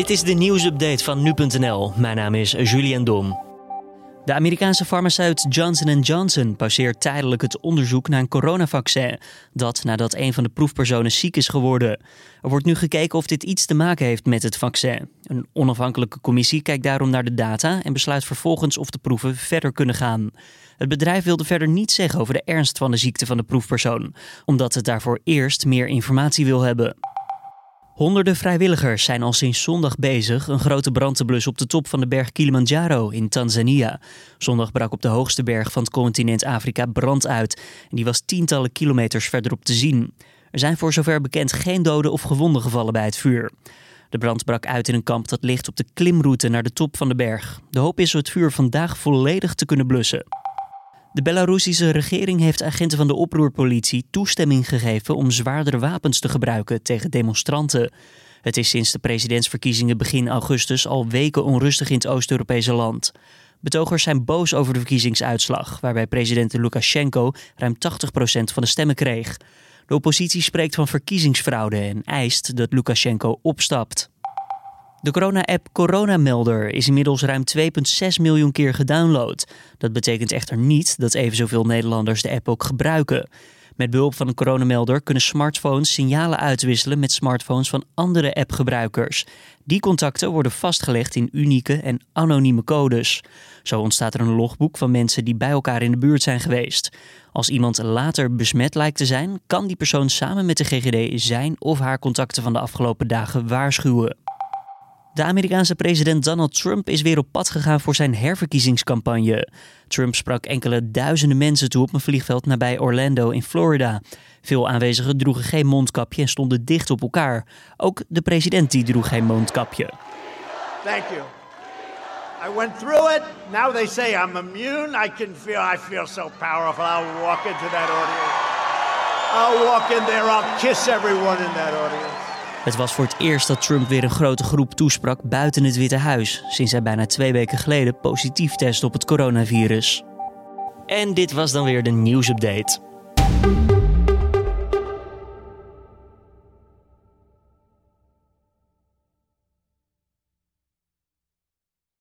Dit is de nieuwsupdate van nu.nl. Mijn naam is Julian Dom. De Amerikaanse farmaceut Johnson Johnson pauzeert tijdelijk het onderzoek naar een coronavaccin. Dat nadat een van de proefpersonen ziek is geworden. Er wordt nu gekeken of dit iets te maken heeft met het vaccin. Een onafhankelijke commissie kijkt daarom naar de data en besluit vervolgens of de proeven verder kunnen gaan. Het bedrijf wilde verder niets zeggen over de ernst van de ziekte van de proefpersoon, omdat het daarvoor eerst meer informatie wil hebben. Honderden vrijwilligers zijn al sinds zondag bezig een grote brand te blussen op de top van de berg Kilimanjaro in Tanzania. Zondag brak op de hoogste berg van het continent Afrika brand uit en die was tientallen kilometers verderop te zien. Er zijn voor zover bekend geen doden of gewonden gevallen bij het vuur. De brand brak uit in een kamp dat ligt op de klimroute naar de top van de berg. De hoop is het vuur vandaag volledig te kunnen blussen. De Belarussische regering heeft agenten van de oproerpolitie toestemming gegeven om zwaardere wapens te gebruiken tegen demonstranten. Het is sinds de presidentsverkiezingen begin augustus al weken onrustig in het Oost-Europese land. Betogers zijn boos over de verkiezingsuitslag, waarbij president Lukashenko ruim 80% van de stemmen kreeg. De oppositie spreekt van verkiezingsfraude en eist dat Lukashenko opstapt. De corona-app Coronamelder is inmiddels ruim 2,6 miljoen keer gedownload. Dat betekent echter niet dat even zoveel Nederlanders de app ook gebruiken. Met behulp van een coronamelder kunnen smartphones signalen uitwisselen met smartphones van andere appgebruikers. Die contacten worden vastgelegd in unieke en anonieme codes. Zo ontstaat er een logboek van mensen die bij elkaar in de buurt zijn geweest. Als iemand later besmet lijkt te zijn, kan die persoon samen met de GGD zijn of haar contacten van de afgelopen dagen waarschuwen. De Amerikaanse president Donald Trump is weer op pad gegaan voor zijn herverkiezingscampagne. Trump sprak enkele duizenden mensen toe op een vliegveld nabij Orlando in Florida. Veel aanwezigen droegen geen mondkapje en stonden dicht op elkaar. Ook de president die droeg geen mondkapje. Thank you. I went through it. Now they say I'm immune. I can feel I feel so powerful. I'll walk into that audience. I'll walk in there. I'll kiss everyone in that audience. Het was voor het eerst dat Trump weer een grote groep toesprak buiten het Witte Huis, sinds hij bijna twee weken geleden positief testte op het coronavirus. En dit was dan weer de nieuwsupdate.